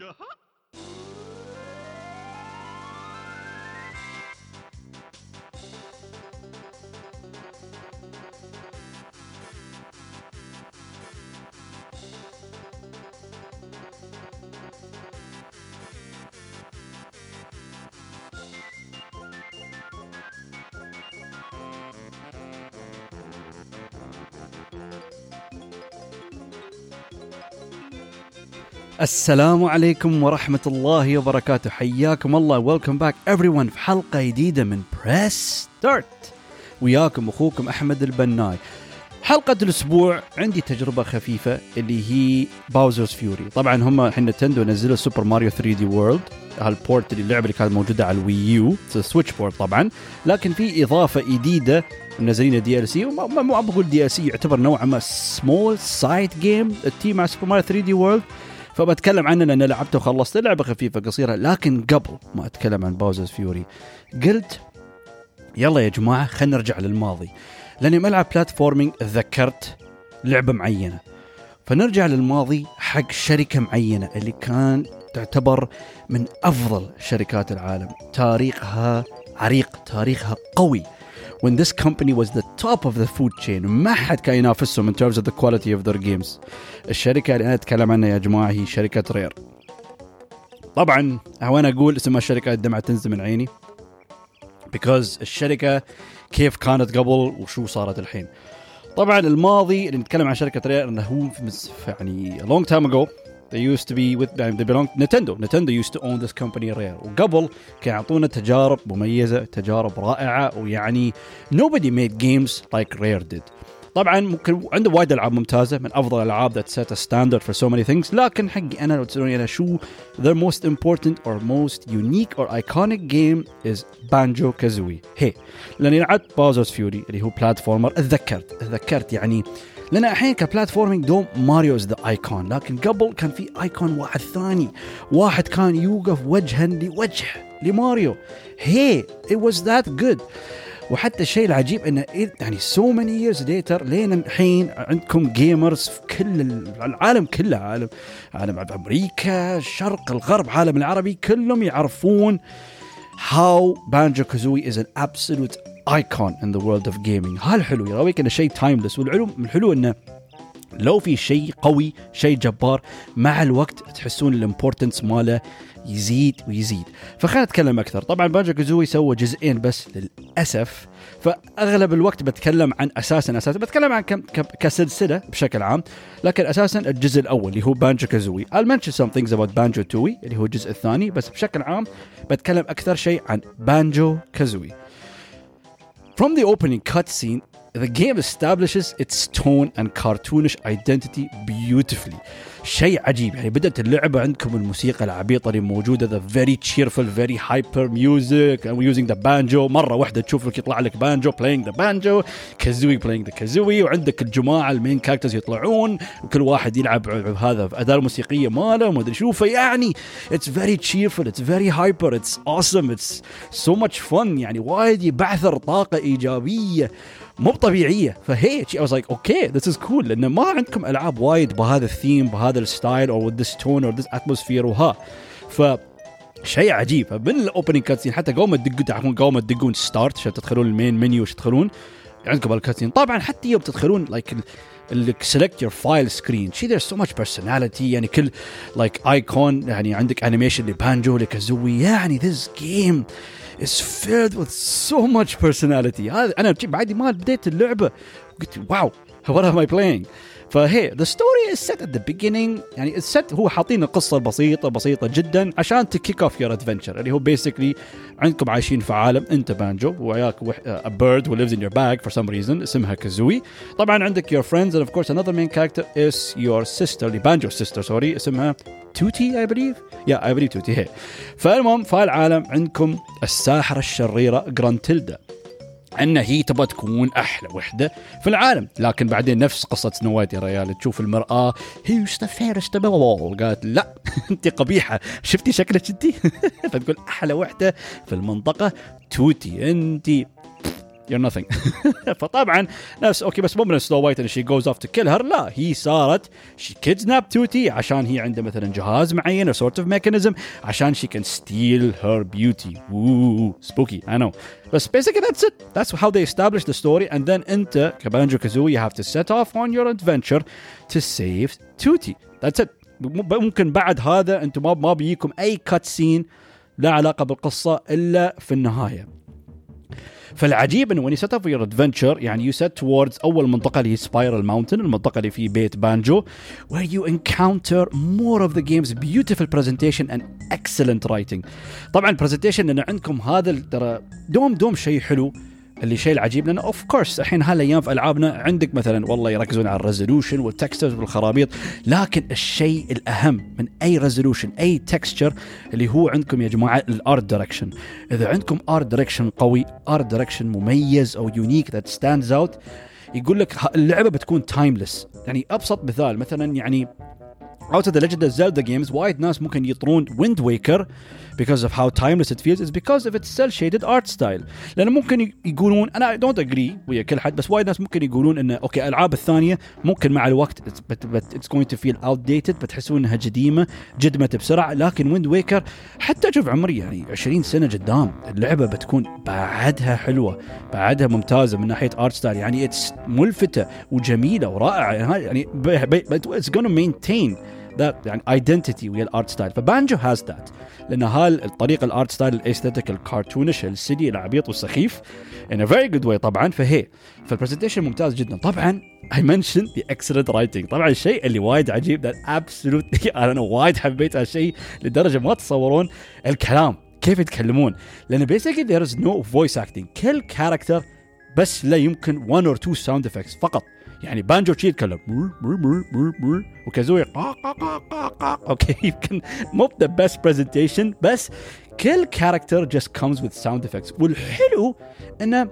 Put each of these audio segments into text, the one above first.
Uh-huh. السلام عليكم ورحمة الله وبركاته. حياكم الله. welcome back everyone في حلقة جديدة من Press Start وياكم أخوكم أحمد البناي. حلقة الأسبوع عندي تجربة خفيفة اللي هي Bowser's Fury طبعا هم الحين Nintendo نزلوا Super Mario 3D World هال port اللي اللعبة اللي كانت موجودة على ال Wii U Switch port طبعا. لكن في إضافة جديدة. منزلين دي ال سي ما بقول دي ال سي يعتبر نوعا ما small side game التيم مع Super Mario 3D World فبتكلم عنه لأن لعبته وخلصت لعبه خفيفة قصيرة لكن قبل ما أتكلم عن Bowser's Fury قلت يلا يا جماعة خلينا نرجع للماضي. لأني ملعب platforming تذكرت لعبة معينة. فنرجع للماضي حق شركة معينة اللي كان تعتبر من أفضل شركات العالم. تاريخها عريق تاريخها قوي. When this company was the top of the food chain. ما حد كان ينافسهم in terms of the quality of their games. الشركة اللي أنا أتكلم عنها يا جماعة هي شركة رير طبعا وأنا أقول اسم الشركة الدمعة تنزل من عيني. Because الشركة كيف كانت قبل وشو صارت الحين. طبعا الماضي اللي نتكلم عن شركة رير إنه هو يعني long time ago They used to be with they belong Nintendo. Nintendo used to own this company Rare. وقبل كان يعطونا تجارب مميزة، تجارب رائعة ويعني nobody made games like Rare did. طبعا ممكن عنده وايد العاب ممتازه من افضل الالعاب that set a standard for so many things لكن حقي انا لو تسالوني انا شو their most important or most unique or iconic game is بانجو كازوي هي لاني لعبت باوزرز فيوري اللي هو بلاتفورمر اتذكرت اتذكرت يعني لأن الحين ك platforming دوم Mario is the icon لكن قبل كان في icon واحد ثاني. واحد كان يوقف وجها لوجه لماريو. هي it was that good. وحتى الشيء العجيب إنه يعني so many years later لين الحين عندكم gamers في كل العالم كله عالم عالم أمريكا الشرق الغرب عالم العربي كلهم يعرفون how Banjo Kazooie is an absolute icon in the world of gaming. هالحلو يراويك إنه شيء timeless والعلو الحلو إنه لو في شيء قوي شيء جبار مع الوقت تحسون ال importance ماله يزيد ويزيد. فخلينا نتكلم أكثر. طبعا Banjo Kazooie سوى جزئين بس للأسف. فأغلب الوقت بتكلم عن أساسا أساسا. بتكلم عن كسلسلة بشكل عام. لكن أساسا الجزء الأول اللي هو Banjo Kazooie I'll mention some things about Banjo Tooie اللي هو الجزء الثاني. بس بشكل عام بتكلم أكثر شيء عن Banjo Kazooie From the opening cutscene, the game establishes its tone and cartoonish identity beautifully. شيء عجيب يعني بدأت اللعبة عندكم الموسيقى العبيطة اللي موجودة the very cheerful very hyper music and using the banjo مرة واحدة تشوف لك يطلع لك banjo playing the banjo Kazooie playing the kazooie وعندك الجماعة ال main characters يطلعون وكل واحد يلعب بهذا بأداة الموسيقية ماله وما أدري شو فيعني it's very cheerful it's very hyper it's awesome it's so much fun يعني وايد يبعثر طاقة إيجابية مو طبيعيه فهي I was like okay this is cool. لأن ما عندكم ألعاب وايد بهذا الثيم بهذا ال style أو this tone or this atmosphere وها. ف شيء عجيب. فمن ال opening cutscene حتى ما تدقون تعرفون ما تدقون start عشان تدخلون ال main menu تدخلون؟ عندكم ال cutscene طبعا حتى يوم تدخلون like select your file screen. شي there's so much personality يعني كل like icon يعني عندك animation ل Banjo ل Kazooie يعني this game. is filled with so much personality هذا انا بعد ما بديت اللعبه قلت واو what am I playing فهي the story is set at the beginning. يعني ال story هو حاطين القصة بسيطه بسيطة جدا عشان to kick off your adventure اللي هو basically عندكم عايشين في عالم. انت بانجو وياك a bird who in your bag for some reason اسمها Kazooie. طبعا عندك your friends and of course another main character is your sister اللي Banjo sister sorry اسمها Tooty I believe yeah I believe Tooty هي. فالمهم في العالم عندكم الساحرة الشريرة Gruntilda. ان هي تبغى تكون أحلى وحدة في العالم. لكن بعدين نفس قصة Snow White يا ريال تشوف المرأة هي the first قالت لا أنت قبيحة شفتي شكلك انت فتقول أحلى وحدة في المنطقة Tooty أنت you're nothing. فطبعا نفس أوكي بس مو من Snow White إن she goes off to kill her لا هي صارت she kidnap Tooty عشان هي عندها مثلا جهاز معين sort of mechanism عشان she can steal her beauty spooky I know بس basically that's it. That's how they establish the story. And then أنت ك Banjo Kazooie you have to set off on your adventure to save Tooty that's it. ممكن بعد هذا أنتم ما ما بيجيكم أي cutscene لا علاقة بالقصة إلا في النهاية. فالعجيب إنه when set up your adventure يعني you set towards أول منطقة اللي هي Spiral Mountain المنطقة اللي في بيت Banjo where you encounter more of the game's beautiful presentation and excellent writing طبعا ال presentation انه عندكم هذا ترى دوم دوم شيء حلو. اللي شيء العجيب لأنه of course الحين هالأيام في ألعابنا عندك مثلا والله يركزون على ال resolution وال texture والخرابيط لكن الشيء الأهم من أي resolution أي texture اللي هو عندكم يا جماعة ال art direction إذا عندكم art direction قوي art direction مميز أو unique that stands out يقول لك اللعبة بتكون timeless يعني أبسط مثال مثلا يعني out of the Legend Zelda games وايد ناس ممكن يطرون Wind Waker because of how timeless it feels is because of its cel shaded art style. لأن ممكن يقولون أنا don't agree ويا كل حد بس وايد ناس ممكن يقولون إنه okay الألعاب الثانية ممكن مع الوقت it's going to feel outdated بتحسون إنها قديمة جدمت بسرعة. لكن Wind Waker حتى شوف عمري يعني 20 سنة قدام اللعبة بتكون بعدها حلوة بعدها ممتازة من ناحية art style يعني it's ملفتة وجميلة ورائعة. يعني اتس gonna maintain that يعني identity ويا ال art style ف Banjo has that لأن هالطريقه الارت ستايل الاستاتيك الكارتونش السيدي العبيط والسخيف a very good way طبعا. فهي فال presentation ممتاز جدا. طبعا I mentioned the excellent writing. طبعا الشيء اللي وايد عجيب I don't know وايد حبيت هالشيء لدرجة ما تتصورون الكلام. كيف يتكلمون؟ لأن basically there is no voice acting. كل character بس لا يمكن one or two sound effects فقط. يعني بانجو شي يتكلم. و Kazooie okay يمكن مو the best presentation بس كل character just comes with sound effects والحلو إنه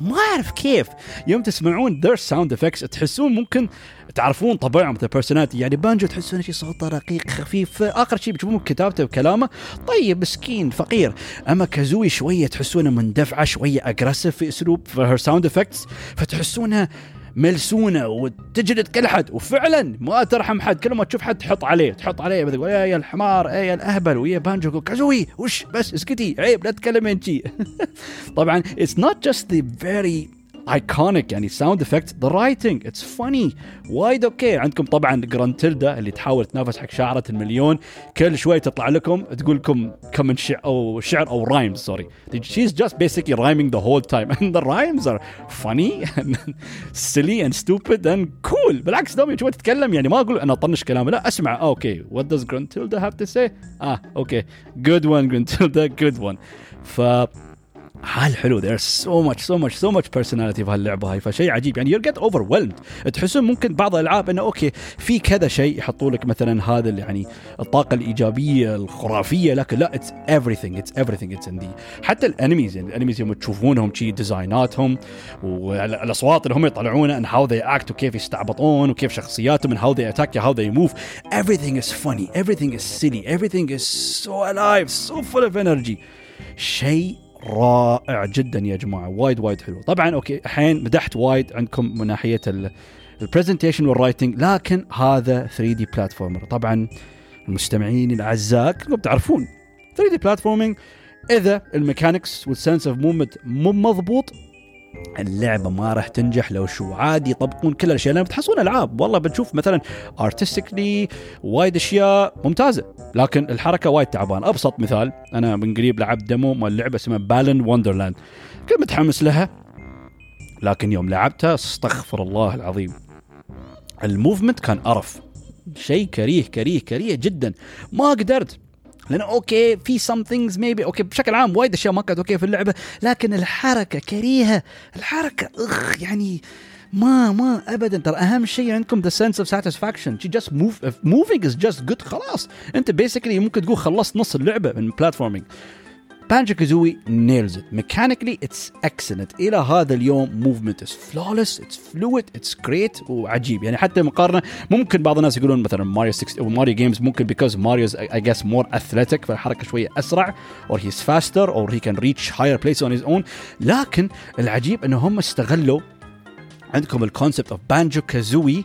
ما أعرف كيف يوم تسمعون their sound effects تحسون ممكن تعرفون طبعهم the personality يعني بانجو تحسون شيء صوته رقيق خفيف. آخر شيء بتشوفون كتابته وكلامه. طيب مسكين فقير. أما Kazooie شوية تحسونه مندفعة شوية aggressive في أسلوب في her sound effects فتحسونها ملسونه وتجلد كل حد وفعلا ما ترحم حد كل ما تشوف حد تحط عليه تحط عليه تقول يا الحمار يا الأهبل ويا Banjo Kazooie وش بس اسكتي عيب لا تتكلمين شي طبعا it's not just the very iconic يعني sound effect the writing it's funny وايد okay عندكم طبعا Gruntilda اللي تحاول تنافس حق شعرة المليون. كل شوي تطلع لكم تقول لكم كم شعر أو شعر أو rhymes sorry she's just basically rhyming the whole time. And the rhymes are funny and silly and stupid and cool. بالعكس دوم شوي تتكلم يعني ما أقول أنا أطنش كلامه لا أسمع. okay what does Gruntilda have to say? آه okay good one Gruntilda good one. ف حال حلو. There's so much so much so much personality في هاللعبة هاي. فشيء عجيب. يعني you get overwhelmed. تحسون ممكن بعض الألعاب إنه okay في كذا شيء يحطوا لك مثلا هذا اللي يعني الطاقة الإيجابية الخرافية لكن لا it's everything. It's everything. It's in the حتى ال enemies يعني ال enemies يوم تشوفونهم شي ديزايناتهم والأصوات اللي هم يطلعونها and how they act وكيف يستعبطون وكيف شخصياتهم and how they attack how they move. Everything is funny. Everything is silly. Everything is so alive. So full of energy. شيء رائع جدا يا جماعة وايد وايد حلو. طبعا okay الحين مدحت وايد عندكم من ناحية ال presentation وال writing لكن هذا 3D platformer طبعا المستمعين الأعزاء كلكم تعرفون 3D platforming إذا ال mechanics وال sense of movement مو مضبوط اللعبة ما راح تنجح لو شو عادي يطبقون كل الأشياء لأن بتحصلون ألعاب. والله بتشوف مثلا artistically وايد أشياء ممتازة لكن الحركة وايد تعبان أبسط مثال أنا من قريب لعبت demo مال لعبة اسمها Balan Wonderworld كنت متحمس لها لكن يوم لعبتها استغفر الله العظيم ال movement كان قرف شيء كريه كريه كريه جدا. ما قدرت. لأنه okay في some things maybe okay بشكل عام وايد أشياء ما كانت okay في اللعبة لكن الحركة كريهة الحركة أخ يعني ما ما ابدا. ترى أهم شيء عندكم the sense of satisfaction just move moving is just good خلاص. أنت basically ممكن تقول خلصت نص اللعبة من platforming Banjo Kazooie nails it. Mechanically it's excellent. إلى هذا اليوم movement is flawless it's fluid it's great وعجيب. يعني حتى مقارنة ممكن بعض الناس يقولون مثلا ماريو 6 أو Mario games ممكن because Mario's I guess more athletic فالحركة شوية أسرع or he's faster or he can reach higher places on his own. لكن العجيب إنه هم استغلوا عندكم ال concept of Banjo Kazooie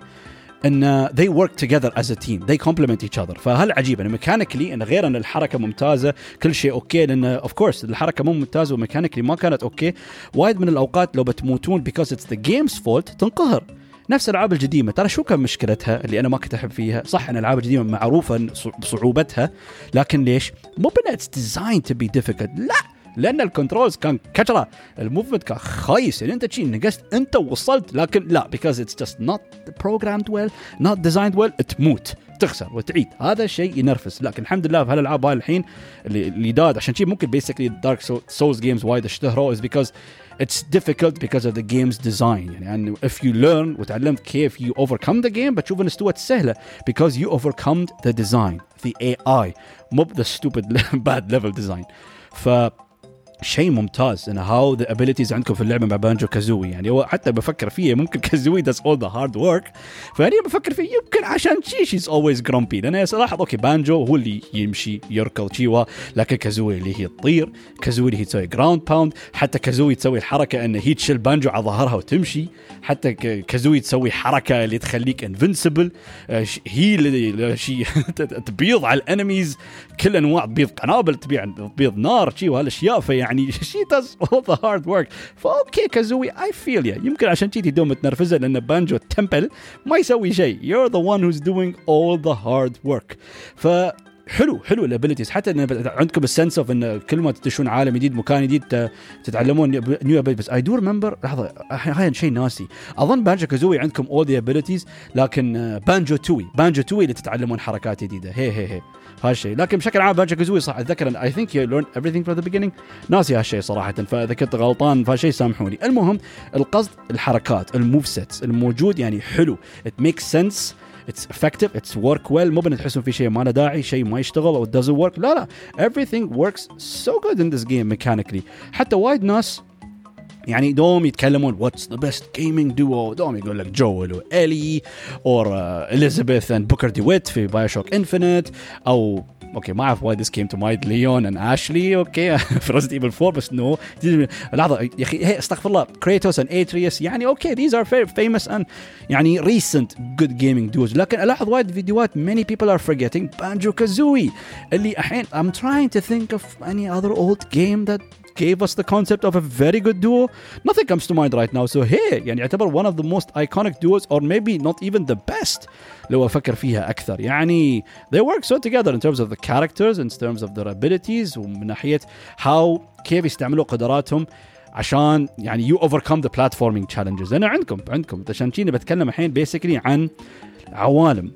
إن they work together as a team. They complement each other. فهل عجيب؟ انه mechanically انه غير إن الحركة ممتازة كل شيء okay لأن of course الحركة مو ممتازة و mechanically ما كانت okay. وايد من الأوقات لو بتموتون because it's the game's fault تنقهر. نفس الألعاب القديمه ترى شو كان مشكلتها اللي أنا ما كنت أحب فيها؟ صح إن الألعاب القديمه معروفة بصعوبتها لكن ليش؟ مو بأن it's designed to be difficult. لا! لأن ال controls كان كشره ال movement كان خايس. يعني أنت شي نقصت أنت وصلت لكن لا because it's just not programmed well not designed well تموت تخسر وتعيد. هذا شيء ينرفز. لكن الحمد لله في هالألعاب هاي الحين اللي اللي داد عشان شيء ممكن basically Dark Souls games وايد اشتهروا is because it's difficult because of the game's design. يعني if you learn وتعلمت كيف you overcome the game بتشوف إن it's what سهلة. because you overcome the design the AI مو the stupid bad level design. ف شيء ممتاز إن how the abilities عندكم في اللعبة مع بانجو كازوي يعني هو حتى بفكر فيه ممكن كازوي does all the hard work فاني بفكر فيه يمكن عشان شي she's always grumpy لأن صراحة okay بانجو هو اللي يمشي يركض شيوا لكن كازوي اللي هي تطير كازوي اللي هي تسوي ground pound حتى كازوي تسوي الحركة إن هي تشيل بانجو على ظهرها وتمشي. حتى كازوي تسوي حركة اللي تخليك invincible هي اللي تبيض على ال enemies كل أنواع تبيض قنابل تبيض نار شي وهالاشياء فيعني يعني شي does all the hard work ف okay كازوي I feel yeah يمكن عشان كذي دوم متنرفزه لأن بانجو temple ما يسوي شيء. You're the one who's doing all the hard work. ف حلو حلو ال abilities حتى إن عندكم ال sense of إن كل ما تدشون عالم جديد مكان جديد تتعلمون new abilities بس I do remember لحظة هاي شيء ناسي. أظن بانجو كازوي عندكم all the abilities لكن بانجو Tooie بانجو Tooie اللي تتعلمون حركات جديدة. هي هي هي. هالشيء لكن بشكل عام بانجو كازوي صح أتذكر I think you learn everything from the beginning. ناسي هالشيء صراحة فاذا كنت غلطان فهالشيء سامحوني. المهم القصد الحركات ال move sets الموجود يعني حلو. It makes sense. it's effective it's work well مو تحسون في شيء ما له داعي شيء ما يشتغل أو doesn't work. لا لا. Everything works so good in this game mechanically. حتى وايد ناس يعني دوم يتكلمون what's the best gaming duo دوم يقول لك جوel والي اور اليزابيث and بوكر ديويت في بايو شوك انفينيت أو okay ما اعرف why this came to mind ليون and اشلي okay في ريزنت ايفل 4 بس نو لحظه يا أخي هي استغفر الله كريتوس and اتريوس يعني okay these are famous and يعني recent good gaming duos لكن الاحظ وايد فيديوهات many people are forgetting بانجو كازوي اللي الحين I'm trying to think of any other old game that gave us the concept of a very good duo nothing comes to mind right now so hey يعني يعتبر one of the most iconic duos or maybe not even the best لو افكر فيها اكثر يعني they work so together in terms of the characters in terms of their abilities ومن ناحيه how كيف يستعملوا قدراتهم عشان يعني you overcome the platforming challenges انا عندكم عندكم عشان كذي بتكلم الحين basically عن عوالم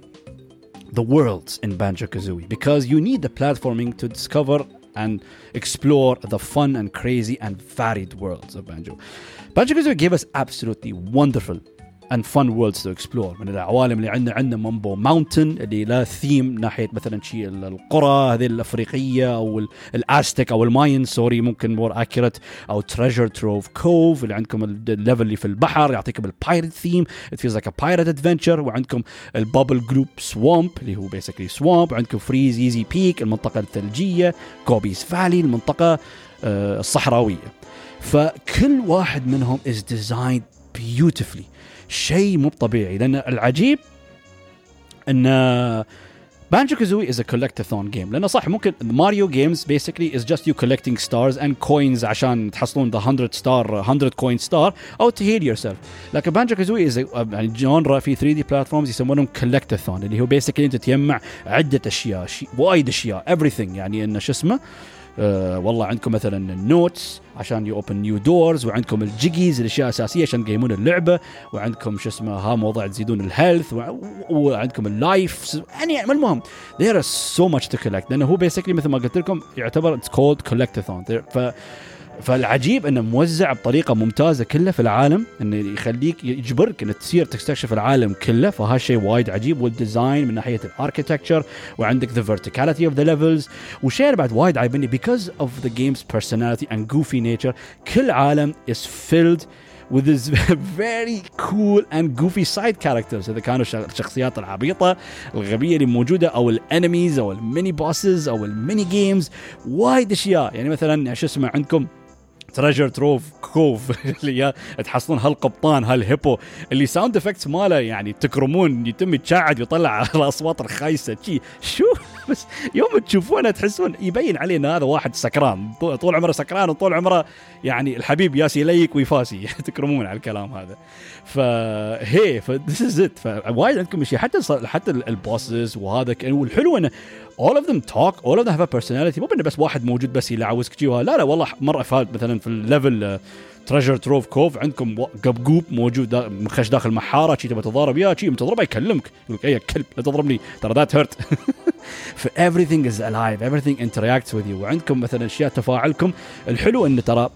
the worlds in Banjo Kazooie because you need the platforming to discover and explore the fun and crazy and varied worlds of Banjo. Banjo Kazooie gave us absolutely wonderful and fun worlds to explore. من العوالم اللي عندنا عندنا مامبو ماونتن اللي له ثيم ناحية مثلا شيء القرى هذه الأفريقية أو ال Aztec أو ال Mayan سوري ممكن more accurate أو تريجر تروف كوف اللي عندكم ال level اللي في البحر يعطيكم ال pirate theme it feels like a pirate adventure وعندكم البابل جلوب سوامب اللي هو basically سوامب وعندكم فريز ايزي بيك المنطقة الثلجية. جوبيز فالي المنطقة الصحراوية. فكل واحد منهم is designed beautifully. شيء مو طبيعي لأن العجيب إن بانجو كازوي is a collectathon game لأنه صح ممكن ماريو games basically is just you collecting stars and coins عشان تحصلون the 100 star 100 coin star أو ت heal yourself لكن بانجو كازوي is يعني genre في 3D platformers يسمونهم collectathon اللي هو basically أنت تجمع عدة أشياء وايد أشياء everything. يعني انه شو اسمه؟ آه والله عندكم مثلا ال notes عشان you open new doors وعندكم الجيجيز الأشياء الاساسيه عشان تقيمون اللعبة وعندكم شو اسمه ها موضوع تزيدون ال health وعندكم ال life يعني المهم there is so much to collect. لأنه هو basically مثل ما قلت لكم يعتبر it's called collectathon ف فالعجيب إنه موزع بطريقة ممتازة كله في العالم إنه يخليك يجبرك إنك تصير تستكشف العالم كله. فهالشيء وايد عجيب وال design من ناحية ال architecture وعندك the verticality of the levels وشيء بعد وايد عاجبني because of the game's personality and goofy nature كل عالم is filled with this very cool and goofy side characters. إذا كانوا الشخصيات العبيطة الغبية اللي موجودة أو ال enemies أو ال mini bosses أو ال mini games وايد أشياء. يعني مثلا شو اسمه عندكم؟ تريجر تروف كوف اللي تحصلون هالقبطان هالهيبو. اللي ساوند افكتس ماله يعني تكرمون يتم يتشعد ويطلع الأصوات الخايسة شي. شو؟ بس يوم تشوفونه تحسون يبين عليه ان هذا واحد سكران. طول عمره سكران وطول عمره يعني الحبيب ياسي يليك ويفاسي. تكرمون على الكلام هذا. فهي فذس از ات فوايد عندكم اشياء حتى حتى البوسز وهذا والحلو إنه all of them talk all of them have a personality. مو بس واحد موجود بس يلعوزك لا لا والله مرة فات مثلا في ال level تريجر تروف كوف عندكم قبقوب موجود مخش داخل محاره شي تبغى تضارب؟ وياه شي تضربه يكلمك. يقول لك أي كلب لا تضربني. ترى that hurt ف everything is alive. Everything interacts with you. وعندكم مثلا أشياء تفاعلكم. الحلو انه ترى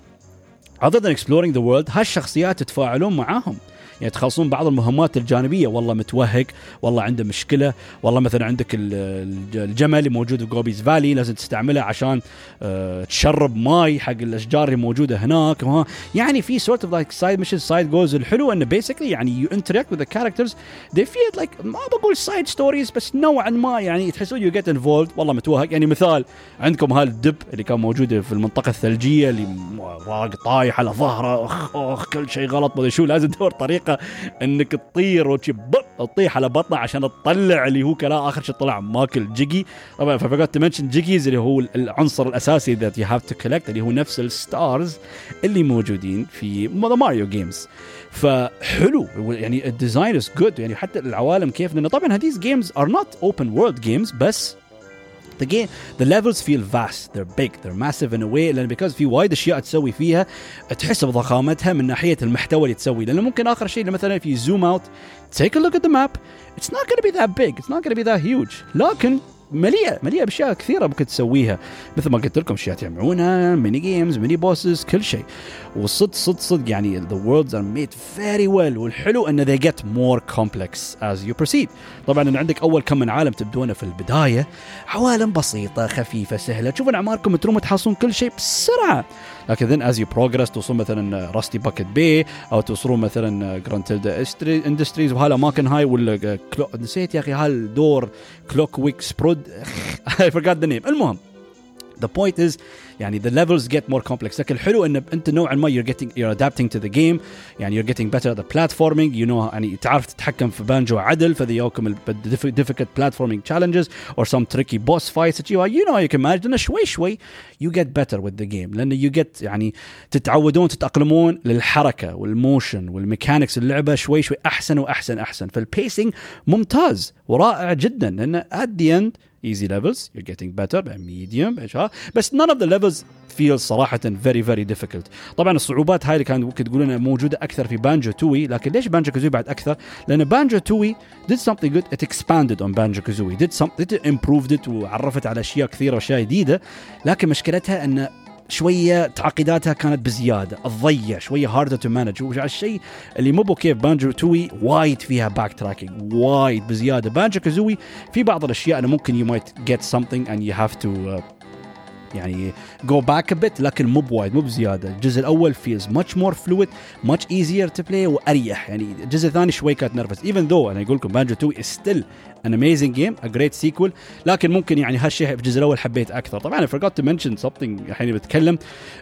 other than exploring the world هالشخصيات تتفاعلون معاهم. يعني تخلصون بعض المهمات الجانبية. والله متوهق والله عنده مشكلة. والله مثلا عندك الجمل اللي موجود في جوبيز فالي لازم تستعمله عشان آه، تشرب ماي حق الأشجار اللي موجودة هناك. يعني في sort of like side mission side jobs الحلو إنه basically يعني you interact with characters they feel like ما بقول side stories بس نوعا ما يعني تحسون you get involved والله متوهق. يعني مثال عندكم هالدب اللي كان موجود في المنطقة الثلجية اللي طايح على ظهره. أخ أخ كل شيء غلط ما شو. لازم تدور طريقة إنك تطير وتطيح على بطنه عشان تطلع اللي هو كلا آخر شيء طلع ماكل جيجي طبعا فقلت ت mention جيجيز اللي هو العنصر الأساسي that you have to collect اللي هو نفس ال stars اللي موجودين في ماريو games فحلو يعني ال design is good يعني حتى العوالم كيف لأنه طبعا these games are not open world games بس the game the levels feel vast they're big they're massive in a way لان because في وايد اشياء تسوي فيها تحس بضخامتها من ناحيه المحتوى اللي تسويه لانه ممكن اخر شيء مثلا في زوم اوت take a look at the map it's not going to be that big it's not going to be that huge لكن مليئه مليئة بأشياء كثيرة ممكن تسويها. مثل ما قلت لكم أشياء تعملونها mini games mini bosses كل شيء. والصدق صدق صدق يعني the worlds are made very well والحلو إن they get more complex as you proceed. طبعا إن عندك أول كم من عالم تبدونه في البداية عوالم بسيطة خفيفة سهلة. تشوفون أعماركم تروموا تحصلون كل شيء بسرعة. لكن then as you progress توصلون مثلا Rusty Bucket Bay أو توصلون مثلا Gruntilda Industries وهالاماكن هاي ولا نسيت يا أخي هالدور كلوك ويك سبرود I forgot the name المهم the point is يعني the levels get more complex لكن الحلو ان انت نوعا ما you're getting you're adapting to the game يعني you're getting better at the platforming you know يعني تعرف تتحكم في بانجو عدل فذي يوكم difficult platforming challenges or some tricky boss fights that you you know you can manage شوي شوي you get better with the game لأن you get يعني تتعودون تتاقلمون للحركه وال motion وال mechanics اللعبه شوي شوي احسن واحسن احسن فال pacing ممتاز ورائع جدا لأن at the end easy levels you're getting better medium بس none of the levels feel صراحة very very difficult. طبعا الصعوبات هاي اللي كانت ممكن تقولون موجودة أكثر في Banjo-Tooie لكن ليش Banjo-Kazooie بعد أكثر؟ لأن Banjo-Tooie did something good it expanded on Banjo-Kazooie did something it improved it وعرفت على أشياء كثيرة وأشياء جديدة لكن مشكلتها أن شوية تعقيداتها كانت بزيادة تضيع شوية harder to manage الشيء اللي مو بكيف Banjo-Tooie وايد فيها backtracking وايد بزيادة. Banjo-Kazooie في بعض الأشياء أنا ممكن you might get and you have to uh, يعني go back but لكن مو بوايد مو بزيادة. الجزء الأول feels much more fluid much easier to play وأريح. يعني الجزء الثاني شوي كانت نرفز even though أنا أقول لكم بانجو 2 is still an amazing game a great sequel لكن ممكن يعني هالشيء في الجزء الأول حبيت أكثر. طبعا I forgot to mention something الحين بتكلم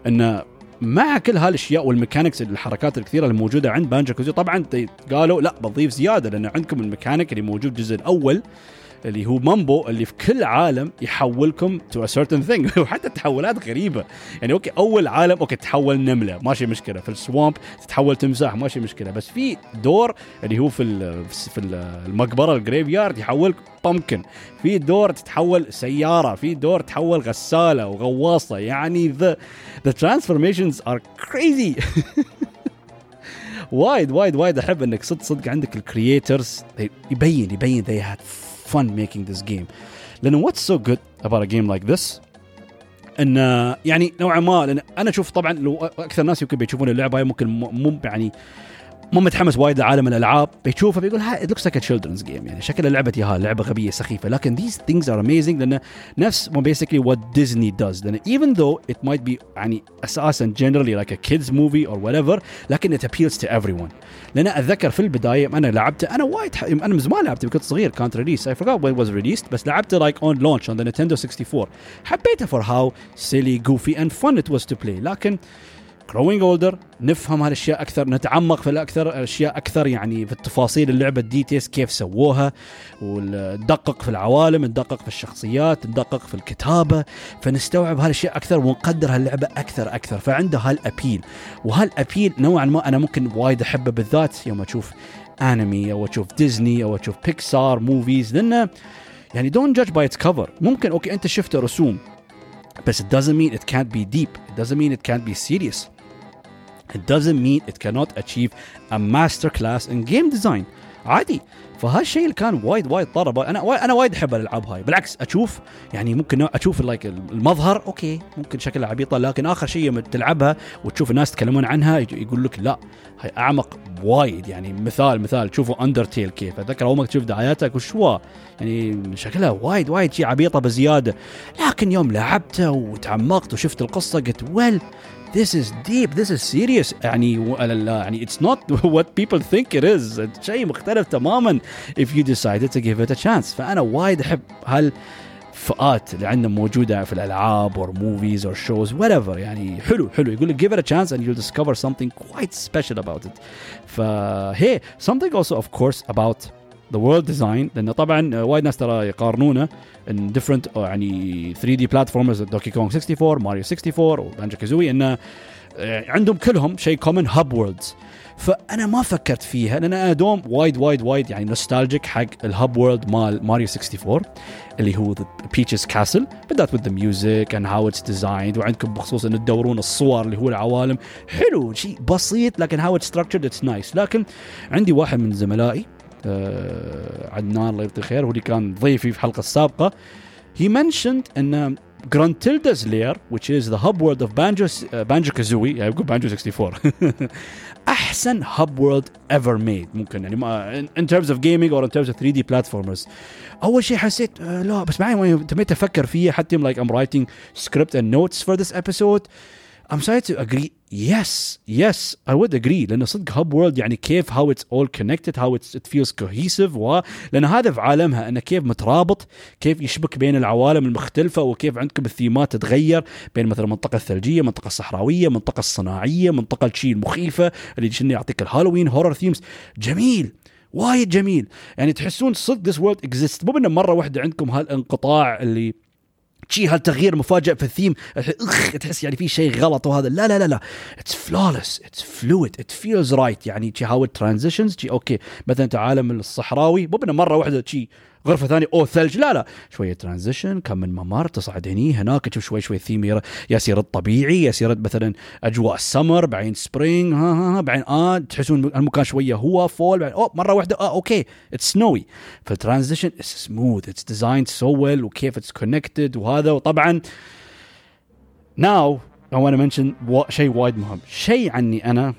إنه مع كل هالأشياء وال mechanics الحركات الكثيرة الموجوده عند Banjo-Kazooie طبعا قالوا لا بنضيف زيادة لأن عندكم الميكانيك اللي موجود الجزء الأول. اللي هو Mumbo اللي في كل عالم يحولكم to certain thing وحتى تحولات غريبة. يعني okay أول عالم okay تحول نملة. ماشي مشكلة. في ال swamp تتحول تمساح. ماشي مشكلة. بس في دور اللي هو في في المقبرة ال graveyard يحولك pumpkin في دور تتحول سيارة. في دور تحول غسالة وغواصة. يعني the the transformations are crazy وايد وايد وايد أحب إنك صدق صدق عندك ال creators يبين يبين they had fun making this game. لأنه what's so good about a game like this? إن يعني نوعا ما لأن أنا أشوف طبعا لو أكثر ناس يمكن بيشوفون اللعبة هاي ممكن مو يعني مو متحمس وايد لعالم الألعاب. بيشوفه بيقول ها it looks like children's game يعني شكل لعبة يا لعبة غبية سخيفة. لكن these things are amazing لأن نفس ما basically what Disney does لأن even though it might be يعني أساسا generally like a kids movie or whatever لكن it appeals to everyone لأن أتذكر في البداية أنا لعبته أنا وايد أنا من زمان لعبته كنت صغير كانت release I forgot when was release بس لعبته like on launch on the Nintendo 64 حبيته for how silly goofy and fun it was to play لكن growing older نفهم هالأشياء أكثر نتعمق في الأكثر الاشياء أكثر يعني في التفاصيل اللعبه ال details كيف سووها وندقق في العوالم ندقق في الشخصيات ندقق في الكتابة. فنستوعب هالأشياء أكثر ونقدر هاللعبة أكثر أكثر. فعنده هال appeal وهال appeal نوعا ما أنا ممكن وايد أحبه بالذات. يوم أشوف أنمي أو أشوف ديزني أو أشوف Pixar movies لأنه يعني don't judge by its cover ممكن okay أنت شفت رسوم بس it doesn't mean it can't be deep. It doesn't mean it can't be serious. It doesn't mean it cannot achieve a master class in game design. عادي. فهالشيء اللي كان وايد وايد طرب أنا أنا وايد أحب الألعاب هاي. بالعكس أشوف يعني ممكن أشوف like المظهر okay ممكن شكلها عبيطة لكن آخر شيء لما تلعبها وتشوف الناس يتكلمون عنها يقول لك لا هاي أعمق وايد. يعني مثال مثال تشوفوا Undertale كيف؟ أتذكر أول ما تشوف دعاياتها وشوا يعني شكلها وايد وايد شيء عبيطة بزيادة. لكن يوم لعبته وتعمقت وشفت القصة قلت ويل this is deep this is serious يعني يعني it's not what people think it is شيء مختلف تماما if you decided to give it a chance فأنا وايد أحب هال فئات اللي عندنا موجوده في الالعاب or movies or shows whatever يعني حلو حلو يقول لك give it a chance and you'll discover something quite special about it فهي something also of course about the world design لأنه طبعا وايد ناس ترى يقارنونه in different يعني 3D platforms Donkey Kong 64 ماريو 64 و Banjo-Kazooie انه عندهم كلهم شيء common hub worlds فأنا ما فكرت فيها لأن أنا دوم وايد وايد وايد يعني nostalgic حق ال hub world مال ماريو 64 اللي هو Peach's Castle بالذات with the music and how it's designed وعندكم بخصوص ان تدورون الصور اللي هو العوالم. حلو شيء بسيط لكن how it's structured it's nice. لكن عندي واحد من زملائي عدنان الله يعطيه خير هو اللي كان ضيفي في الحلقه السابقه he mentioned ان Gruntilda's Lair which is the hub world of Banjo uh, Banjo Kazooie يعني بقول Banjo 64 احسن hub world ever made ممكن يعني ما in terms of gaming or in terms of 3D platformers اول شيء حسيت uh, لا بس بعدين تميت افكر فيه حتى like I'm writing script and notes for this episode I'm starting to agree. Yes yes I would agree. لأن صدق hub world يعني كيف how it's all connected how it's, it feels cohesive و لأن هذا في عالمها أنه كيف مترابط كيف يشبك بين العوالم المختلفة وكيف عندكم الثيمات تتغير بين مثلا المنطقة الثلجية المنطقة الصحراوية المنطقة الصناعية منطقة الشيء المخيفة اللي شنو يعطيك ال Halloween horror themes جميل وايد جميل. يعني تحسون صدق this world exists. مو انه مرة واحدة عندكم هالانقطاع اللي شي هالتغيير مفاجئ في الثيم؟ أخ تحس يعني في شيء غلط وهذا. لا لا لا لا. it's flawless it's fluid it feels right يعني شي how transitions شي okay. مثلا انت عالم الصحراوي. مو مرة واحدة شي غرفة ثانية. أو ثلج. لا لا. شوية transition كم من ممر تصعد هني. هناك تشوف شوي شوي ثيم يصير الطبيعي. يصير مثلا أجواء السمر. بعدين spring ها ها, ها. بعدين آه تحسون المكان شوية هو fall بعدين أوه مرة واحدة. آه okay. it's snowy فال transition it's smooth it's designed so well وكيف it's connected وهذا. وطبعا now I want to mention شيء وايد مهم. شيء عني أنا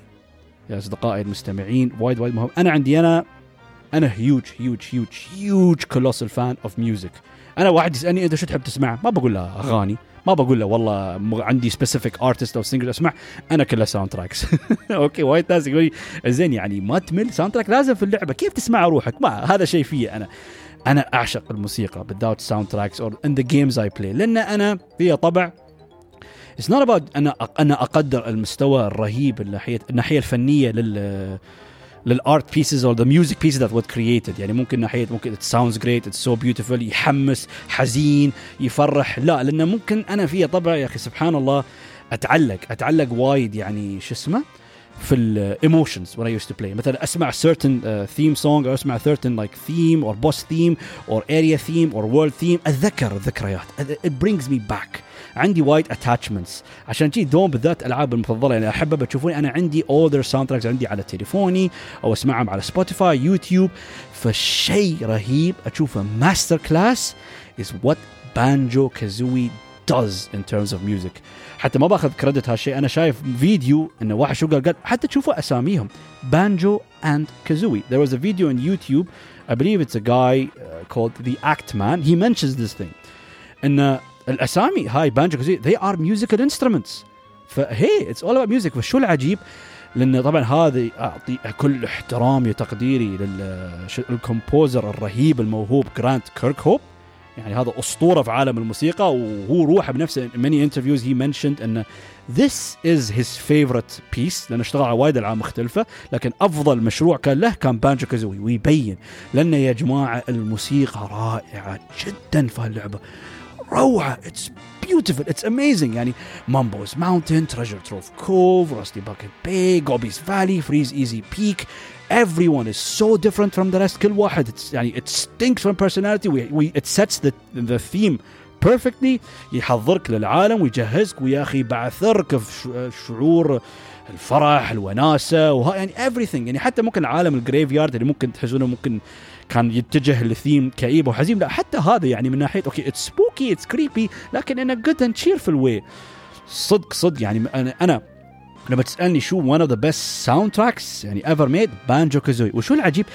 يا أصدقائي المستمعين وايد وايد مهم. أنا عندي أنا أنا huge huge huge huge colossal fan of music أنا واحد يسألني أنت شو تحب تسمع؟ ما بقول له أغاني ما بقول له والله عندي specific artist أو single أسمع أنا كلها soundtracks okay وايد ناس يقول لي زين يعني ما تمل؟ soundtrack لازم في اللعبة كيف تسمع روحك؟ ما هذا شيء فيه أنا. أنا أعشق الموسيقى بالذات soundtracks or in the games I play لأن أنا فيها طبع. It's not about أنا أنا أقدر المستوى الرهيب الناحيه الناحية الفنية لل لل art pieces or the music pieces that were created يعني ممكن ناحيه ممكن it sounds great it's so beautiful يحمس حزين يفرح. لا لأنه ممكن أنا فيها طبع يا أخي سبحان الله أتعلق أتعلق وايد يعني شو اسمه؟ في ال emotions when I used to play. مثلا أسمع certain uh, theme أو أسمع certain like theme or boss theme or area theme or world theme. أتذكر الذكريات. It brings me back. عندي وايد attachments عشان جي دوم بالذات ألعاب المفضلة اللي أحبها بتشوفوني أنا عندي all the soundtracks عندي على تليفوني أو أسمعهم على سبوتيفاي يوتيوب فشيء رهيب أشوفه masterclass is what بانجو كازوي does in terms of music. حتى ما باخذ credit هالشيء أنا شايف فيديو إنه واحد شو قال؟ قال حتى تشوفوا أساميهم. بانجو and كازوي there was a video on YouTube. I believe it's a guy uh, called the Act Man. He mentions this thing. ان الأسامي هاي بانجو كازوي they are musical instruments. فهي it's all about music. فشو العجيب؟ لأن طبعا هذه أعطي كل احترامي وتقديري لل composer الرهيب الموهوب جرانت كيرك هوب يعني هذا أسطورة في عالم الموسيقى وهو روحه بنفسه many interviews he mentioned إن this is his favorite piece. لأنه اشتغل على وايد ألعاب مختلفة لكن أفضل مشروع كان له كان بانجو كازوي ويبين لأن يا جماعة الموسيقى رائعة جدا في هاللعبة. روعة it's beautiful. It's amazing. يعني مامبوز ماونتن تريجر تروف كوف روستي باكيت باي جوبيز فالي فريز ايزي بيك everyone is so different from the rest. كل واحد it's, يعني it stinks from personality. We, we, it sets the, the theme perfectly. يحضرك للعالم ويجهزك. ويا أخي بعثرك في شعور الفرح الوناسة وها يعني everything. يعني حتى ممكن عالم الجريف يارد اللي ممكن تحسونه ممكن كان يتجه لثيم كئيب وحزين. لا حتى هذا يعني من ناحية okay it's spooky it's creepy لكن in good and cheerful way صدق صدق يعني أنا أنا لما تسألني شو one of the best soundtracks يعني ever made بانجو كازوي وشو العجيب؟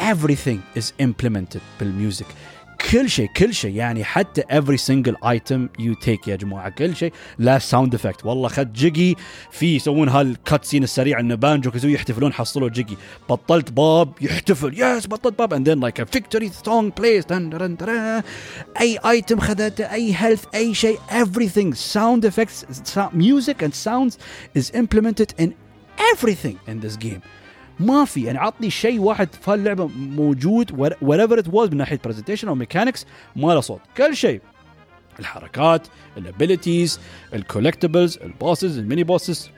everything is implemented بال music. كل شيء كل شيء. يعني حتى every single item you take يا جماعة كل شيء. لا sound effect والله خد جيجي في يسوون هال cutscene السريع ان بانجو كازوي يحتفلون حصلوا جيجي. بطلت باب يحتفل. yes بطلت باب. And victory song plays. دن دن دن أي item خذته أي health أي شيء everything. Sound effects music and sounds is implemented in everything in this game. ما في يعني عطني شيء واحد في هاللعبة موجود whatever it was من ناحية presentation أو mechanics ما له صوت. كل شيء. الحركات ال abilities ال collectibles ال bosses ال mini bosses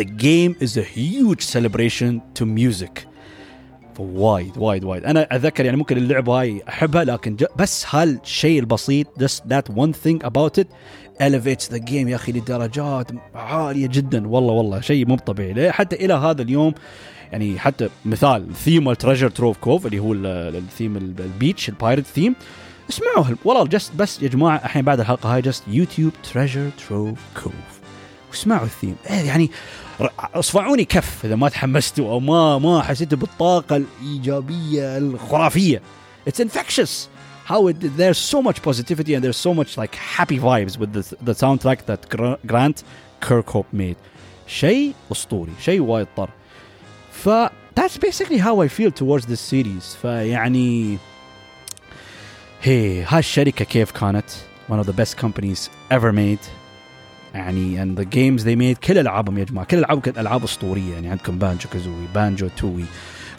The game is a huge celebration to music. وايد وايد وايد. أنا أتذكر يعني ممكن اللعبة هاي أحبها لكن بس هالشيء البسيط just that one thing about it elevates the game يا أخي لدرجات عالية جدا. والله والله شيء مو طبيعي. حتى إلى هذا اليوم يعني حتى مثال ثيم التريجر تروف كوف اللي هو ال theme ال beach ال pirate theme اسمعوا والله just بس يا جماعة الحين بعد الحلقة هاي just يوتيوب تريجر تروف كوف واسمعوا الثيم يعني اصفعوني كف إذا ما تحمستوا أو ما ما حسيتوا بالطاقة الإيجابية الخرافية. it's infectious how it, there's so much positivity and there's so much like happy vibes with the, the soundtrack that Grant Kirkhope made شيء اسطوري شيء وايد طر ف that's basically how I feel towards this series فيعني هي هالشركة كيف كانت one of the best companies ever made يعني and the games they made كل العابهم يا جماعه كل العابهم كانت العاب اسطوريه يعني عندكم بانجو كازوي بانجو توي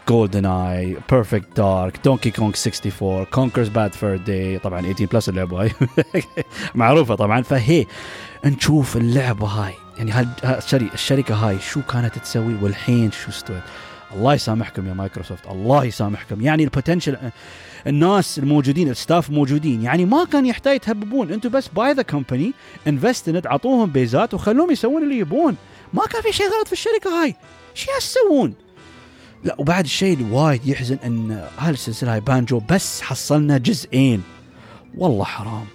جولدن بيرفكت دارك دونكي كونغ 64 كونكرز باد فير داي طبعا 18 plus اللعبة هاي. معروفة طبعا. فهي نشوف اللعبة هاي. يعني الشركة هاي شو كانت تسوي والحين شو استوت. الله يسامحكم يا مايكروسوفت. الله يسامحكم. يعني ال potential الناس الموجودين ال staff موجودين. يعني ما كان يحتاج تهببون. أنتم بس buy the company invest in اعطوهم بيزات وخلوهم يسوون اللي يبون. ما كان في شيء غلط في الشركة هاي. شو يسوون؟ لا وبعد الشيء اللي وايد يحزن إن هالسلسلة هاي بانجو بس حصلنا جزئين. والله حرام.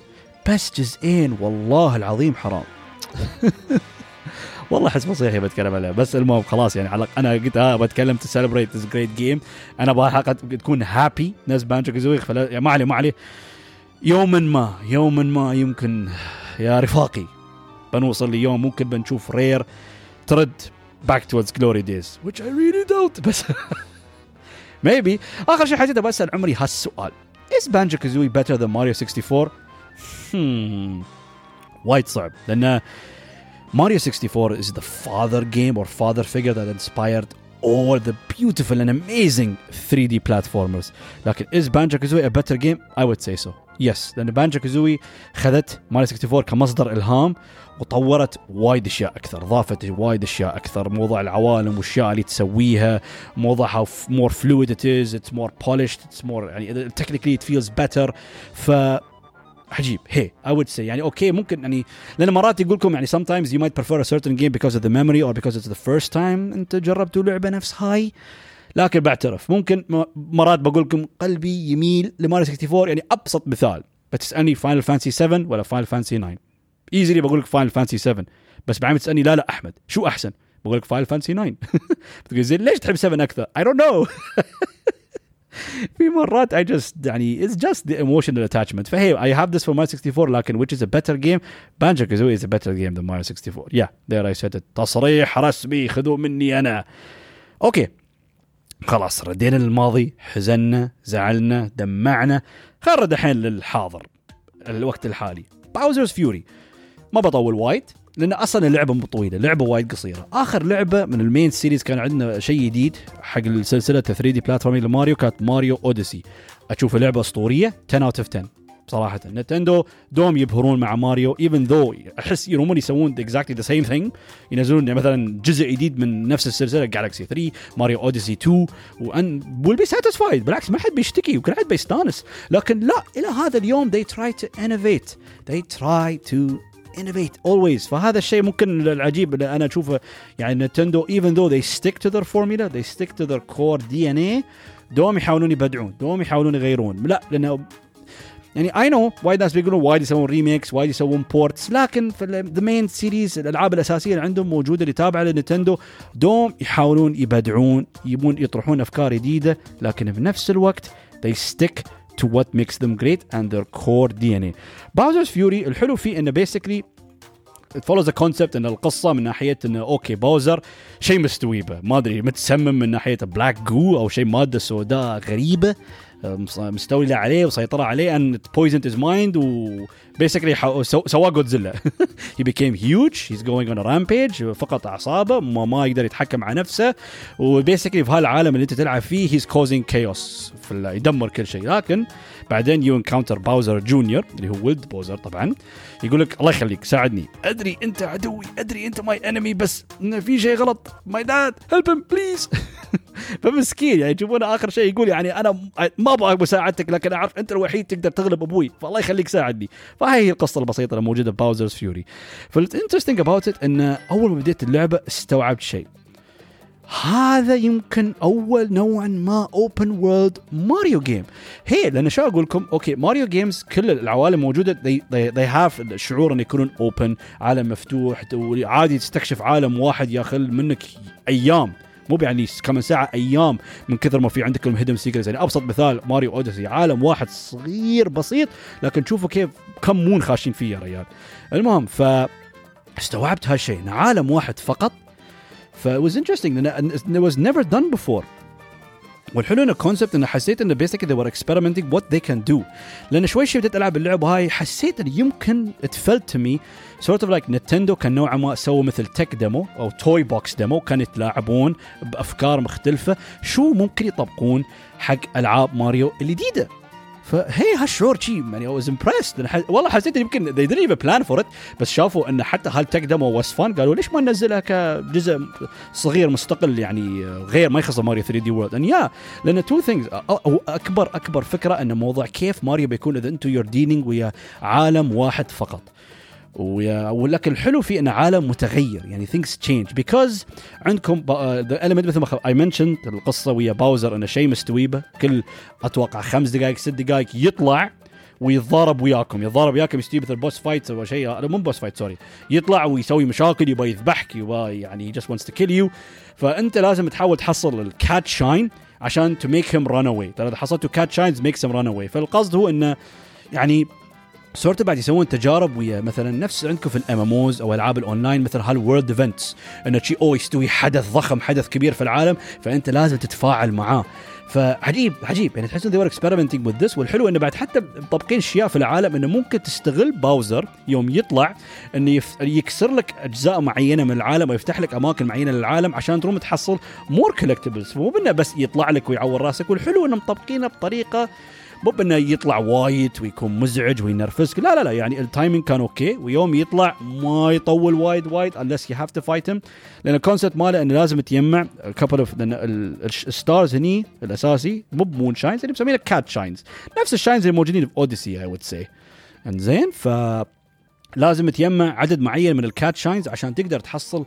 بس جزئين والله العظيم حرام. والله احس مصيحي بتكلم عليها. بس المهم خلاص يعني على أنا قلت آه بتكلم to celebrate this great game أنا أبغى تكون happy ناس بانجو كازوي يعني ما عليه ما عليه. يوما ما يوما ما يمكن يا رفاقي. بنوصل ليوم ممكن بنشوف رير ترد. back to its glory days which I really doubt بس maybe اخر شيء حسيت ابغى اسال عمري هالسؤال is Banjo Kazooie better than Mario 64 hmm وايد صعب لان Mario 64 is the father game or father figure that inspired all the beautiful and amazing 3D platformers لكن is Banjo Kazooie a better game I would say so يس لأن بانجو كازوي خذت ماري 64 كمصدر إلهام وطورت وايد أشياء أكثر. ضافت وايد أشياء أكثر. موضوع العوالم والاشياء اللي تسويها. موضوع how more fluid it is it's more polished it's more يعني technically it feels better ف عجيب. هي I would say يعني أوكي ممكن يعني لأن مرات يقول لكم يعني sometimes you might prefer a certain game because of the memory or because it's the first time أنت جربتوا لعبة نفس هاي لكن بعترف. ممكن مرات بقول لكم قلبي يميل لماري 64 يعني أبسط مثال. بتسالني Final Fantasy 7 ولا Final Fantasy 9 easily بقول لك Final Fantasy 7 بس بعدين تسالني لا لا أحمد. شو أحسن؟ بقول لك Final Fantasy 9 بتقول زين ليش تحب 7 أكثر؟ I don't know في مرات I just يعني it's just the emotional attachment. فهي I have this for Mario 64 لكن which is a better game? Banjo Kazooie is a better game than Mario 64 yeah there I said it. تصريح رسمي خذوه مني أنا. أوكي خلاص ردينا للماضي حزنا زعلنا دمعنا. خلينا الحين للحاضر الوقت الحالي. Bowser's Fury ما بطول وايد لأن أصلا اللعبة مو طويلة لعبة وايد قصيرة. آخر لعبة من ال main series كان عندنا شيء جديد حق السلسلة 3D platforming لماريو كانت Mario Odyssey اشوفها لعبة أسطورية 10 out of 10 صراحة. نتندو دوم يبهرون مع ماريو even though أحس يرومون يسوون exactly the same thing ينزلون مثلا جزء جديد من نفس السلسلة Galaxy 3 Mario Odyssey 2 one will be satisfied بالعكس ما حد بيشتكي وكل حد بيستانس. لكن لا إلى هذا اليوم they try to innovate. They try to innovate always. فهذا الشيء ممكن العجيب اللي أنا أشوفه. يعني نتندو even though they stick to their formula they stick to their core DNA دوم يحاولون يبدعون دوم يحاولون يغيرون. لا لأنه يعني I know وايد ناس بيقولون وايد يسوون remakes وايد يسوون ports لكن في the main series الألعاب الأساسية اللي عندهم موجودة اللي تابعة لنتندو دوم يحاولون يبدعون يبون يطرحون أفكار جديدة لكن بنفس الوقت they stick to what makes them great and their core DNA. Bowser's Fury الحلو فيه إنه basically it follows the concept إن القصة من ناحية انه أوكي باوزر شيء مستوي به ما أدري متسمم من ناحية بلاك جو أو شيء مادة سوداء غريبة مستولي عليه وسيطره عليه it poisoned his mind و basically سواه جودزيلا became huge. He's going on a rampage. فقط أعصابه. ما, ما يقدر يتحكم على نفسه. و basically في هالعالم اللي أنت تلعب فيه causing chaos في يدمر كل شيء. لكن بعدين you encounter Bowser Junior اللي هو ولد باوزر طبعا. يقول لك الله يخليك ساعدني. أدري أنت عدوي أدري أنت my enemy بس إن في شيء غلط my dad help please فمسكين يعني تشوفونه آخر شيء يقول يعني أنا ما أبغى مساعدتك لكن أعرف أنت الوحيد تقدر تغلب أبوي فالله يخليك ساعدني. فهي هي القصة البسيطة الموجوده ب Bowser's Fury فال interesting about it إنه أول ما بديت اللعبة استوعبت شيء. هذا يمكن أول نوعا ما open world Mario game هي لأن شو أقول لكم؟ أوكي Mario games كل العوالم موجودة they, they, they have الشعور ان يكونون open عالم مفتوح عادي تستكشف عالم واحد ياخذ منك أيام. مو يعني كم ساعة أيام من كثر ما في عندك hidden secrets. يعني أبسط مثال Mario Odyssey عالم واحد صغير بسيط لكن شوفوا كيف كم moon خاشين فيه يا ريال. المهم ف استوعبت هالشيء عالم واحد فقط ف it was interesting it was never done before. والحلو إن ال concept انه حسيت انه basically they were experimenting what they can do. لأن شوي شوي بديت ألعب اللعبة هاي حسيت انه يمكن to me sort of like نتندو كان نوعا ما سووا مثل tech demo أو toy box demo كانوا يتلاعبون بأفكار مختلفة. شو ممكن يطبقون حق ألعاب ماريو الجديدة؟ فهي هالشعور شي يعني I was impressed. والله حسيت يمكن they didn't even plan for it بس شافوا إن حتى هال tech demo was fun قالوا ليش ما ننزلها كجزء صغير مستقل يعني غير ما يخص Mario 3D World and yeah لأن two things أكبر أكبر فكرة إن موضوع كيف ماريو بيكون إذا أنتم you're dealing ويا عالم واحد فقط. ولكن الحلو فيه انه عالم متغير. يعني things change. Because عندكم ذا element مثل ما I mention القصة ويا باوزر إنه شيء مستوي به كل أتوقع خمس دقائق ست دقائق يطلع ويتضارب وياكم. يتضارب وياكم يستوي مثل boss fight أو شيء. مو boss fight sorry يطلع ويسوي مشاكل يبغى يذبحك يبغى يعني just wants to kill you. فأنت لازم تحاول تحصل ال Cat Shine عشان to make him run away. ترى إذا حصلتوا Cat Shines makes him run away. فالقصد هو إنه يعني صورته بعد يسوون تجارب ويا مثلا نفس عندكم في ال MMOs أو ألعاب الأونلاين مثل هال world events انه شي أو يستوي حدث ضخم حدث كبير في العالم فأنت لازم تتفاعل معاه. فعجيب عجيب. يعني تحس ان experimenting with this والحلو إنه بعد حتى مطبقين أشياء في العالم إنه ممكن تستغل باوزر يوم يطلع إنه. يكسر لك أجزاء معينة من العالم ويفتح لك أماكن معينة للعالم عشان تروم تحصل more collectibles مو بس يطلع لك ويعور راسك. والحلو إنه مطبقينه بطريقة مو بأنه يطلع وايد ويكون مزعج وينرفزك. لا لا لا يعني ال timing كان okay. ويوم يطلع ما يطول وايد وايد unless you have to fight him. لأن ال concept ماله إنه لازم تجمع couple of ال stars هني الأساسي مو ب moon shines اللي مسمينه Cat Shines نفس ال Shines اللي موجودين في Odyssey I would say إنزين ف لازم تجمع عدد معين من ال Cat Shines عشان تقدر تحصل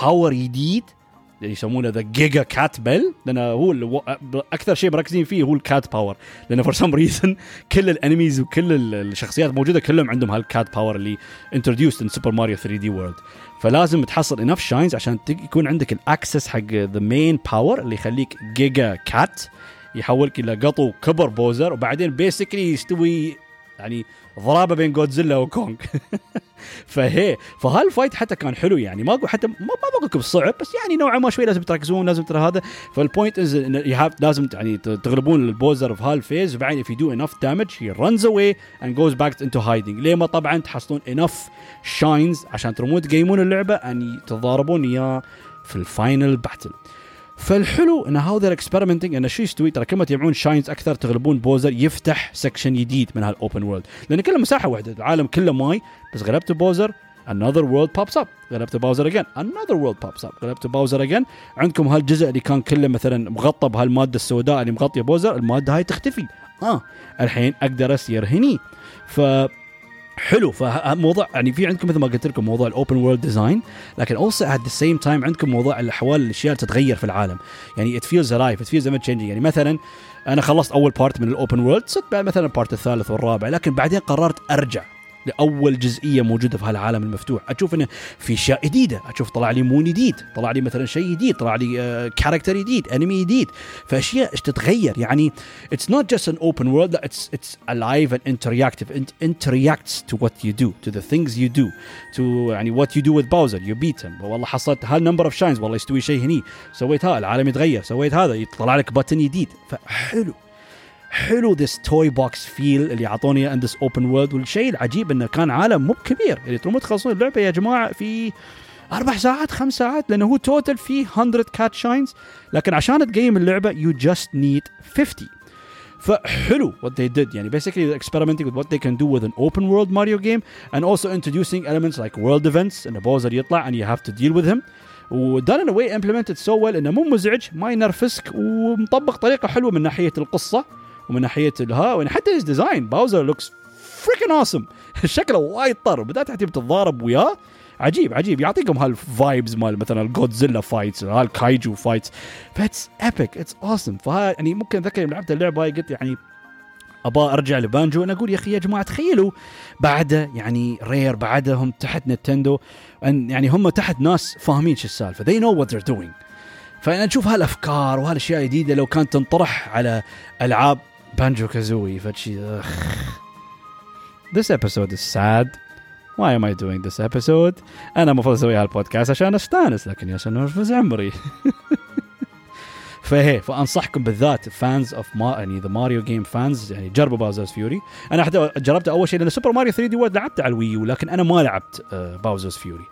power جديد يسمونه the Giga Cat Bell لأن هو أكثر شيء مركزين فيه هو ال cat power لأن for some reason كل ال enemies وكل الشخصيات الموجوده كلهم عندهم هال cat power اللي introduced in Super Mario 3D World فلازم تحصل enough Shines عشان يكون عندك ال access حق the main power اللي يخليك Giga Cat يحولك إلى قطو كبر بوزر وبعدين basically يستوي يعني ضرابة بين Godzilla و Kong فهي فهال fight حتى كان حلو يعني. ما أقول حتى ما, بقول لكم صعب بس يعني نوعا ما شوي لازم تركزون لازم ترى هذا. فال point is لازم يعني تغلبون البوزر في هال phase وبعدين if you do enough damage he runs away and goes back into hiding. لين ما طبعا تحصلون enough shines عشان ترمون تقيمون اللعبة ان تتضاربون وياه في ال final battle فالحلو إن how they're experimenting إن شو يستوي. ترى كل ما تجمعون shines أكثر تغلبون باوزر يفتح section جديد من هال open world لأن كله مساحة واحدة العالم كله ماي بس غلبت باوزر another world pops up. غلبت باوزر again another world pops up. غلبت باوزر again. عندكم هالجزء اللي كان كله مثلا مغطى بهالماده السوداء اللي مغطية باوزر المادة هاي تختفي. آه الحين أقدر اسير هني. ف حلو. فموضوع يعني في عندكم مثل ما قلت لكم موضوع ال open world design لكن also at the same time عندكم موضوع الأحوال الاشياء تتغير في العالم. يعني it feels alive it feels ever changing. يعني مثلا أنا خلصت أول part من ال open world صرت مثلا ال part الثالث والرابع لكن بعدين قررت أرجع. لأول جزئية موجودة في هالعالم المفتوح. أشوف إنه في أشياء جديدة. أشوف طلع لي مون جديد طلع لي مثلا شيء جديد طلع لي آه character جديد enemy جديد. فأشياء تتغير؟ يعني it's not just an open world it's it's alive and interactive and interacts to what you do to the things you do to يعني what you do with باوزر you beat والله حصلت هال number of shines والله يستوي شيء هني. سويت هذا العالم يتغير. سويت هذا يطلع لك button جديد. فحلو. حلو this toy box feel اللي اعطوني in this open world والشيء العجيب إنه كان عالم مو كبير. يعني تروحون تخلصون اللعبة يا جماعة في أربع ساعات خمس ساعات لأنه هو total فيه 100 cat shines لكن عشان تقيم اللعبة you just need 50 فحلو what they did. يعني basically they're experimenting with what they can do with an open world Mario game and also introducing elements like world events. ان باوزر يطلع and you have to deal with him. و done in a way implemented so well إنه مو مزعج ما ينرفزك ومطبق طريقة حلوة من ناحية القصة. ومن ناحية الها يعني حتى his design باوزر looks freaking awesome شكله وايد طر بدات تحتي بتتضارب وياه. عجيب عجيب. يعطيكم هال vibes مال مثلا الجودزيلا fights هال kaiju fights ف that's epic it's awesome فها يعني ممكن أتذكر يوم لعبت اللعبة هاي قلت يعني ابى أرجع لبانجو أنا أقول يا أخي يا جماعة تخيلوا بعده يعني Rare بعدهم تحت نتندو يعني هم تحت ناس فاهمين شو السالفة. They know what they're doing. فأنا نشوف هالأفكار وهالأشياء الجديدة لو كانت تنطرح على ألعاب بانجو كازوي فشي This episode is sad. Why am I doing this episode? أنا المفروض أسوي هالبودكاست عشان أستأنس لكن يا سنرفز عمري. فهي فأنصحكم بالذات fans of ما يعني the ماريو game fans يعني جربوا باوزرز فيوري أنا حتى جربته أول شيء لأن سوبر ماريو 3 دي وورد لعبته على الويو لكن أنا ما لعبت باوزرز فيوري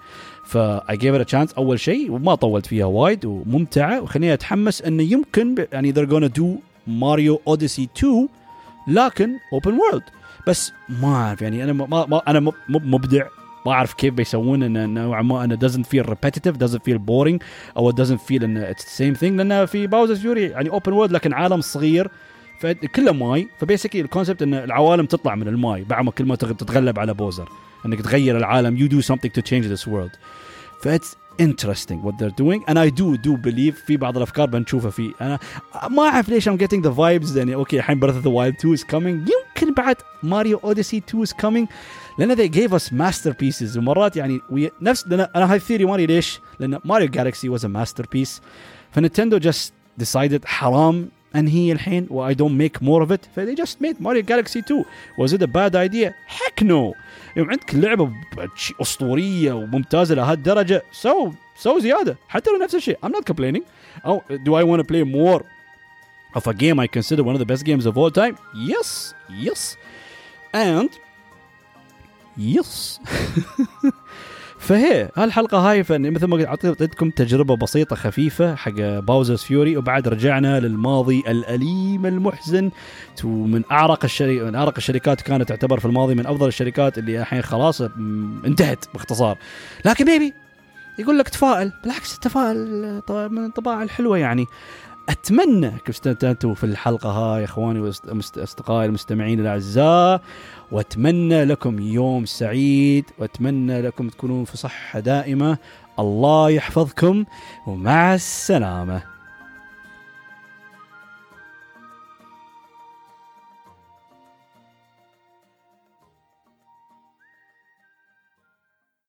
ف I give it a chance أول شيء وما طولت فيها وايد وممتعة وخليني أتحمس إنه يمكن يعني they're gonna do ماريو اوديسي 2 لكن open world بس ما أعرف يعني أنا ما, ما أنا مبدع. ما أعرف كيف بيسوون انه نوعا ما انه doesn't feel repetitive doesn't feel boring أو doesn't feel انه it's the same thing. لأن في باوزر فيوري يعني open world لكن عالم صغير. فكله ماي. ف basically ال concept إن العوالم تطلع من الماي. بعد ما كل ما تتغلب على باوزر إنك تغير العالم you do something to change this world. فاتس interesting what they're doing and I do do believe في بعض الافكار بنشوفها في انا ما اعرف ليش I'm getting the vibes يعني اوكي الحين Breath of the Wild 2 is coming يمكن بعد Mario Odyssey 2 is coming لان they gave us masterpieces ومرات يعني نفس لان انا هاي الثيري مالي ليش؟ لان ماريو جالكسي was a masterpiece فنتندو just decided حرام انهي الحين و I don't make more of it ف they just made Mario Galaxy 2 was it a bad idea؟ heck no يوم عندك لعبه اسطوريه وممتازه لهالدرجه سو سو زياده حتى لو نفس الشيء I'm not complaining او do I want to play more of a game I consider one of the best games of all time yes yes and yes فهي هالحلقة هاي fun. مثل ما قلت أعطيتكم تجربة بسيطة خفيفة حق باوزرز فيوري وبعد رجعنا للماضي الأليم المحزن. ومن أعرق الشركات من أعرق الشركات كانت تعتبر في الماضي من أفضل الشركات اللي الحين خلاص انتهت باختصار. لكن بيبي يقول لك تفائل بالعكس التفاؤل من الطباع الحلوة يعني. أتمنى انكم استمتعتوا في الحلقة هاي إخواني واصدقائي المستمعين الأعزاء. وأتمنى لكم يوم سعيد وأتمنى لكم تكونون في صحة دائمة. الله يحفظكم ومع السلامة.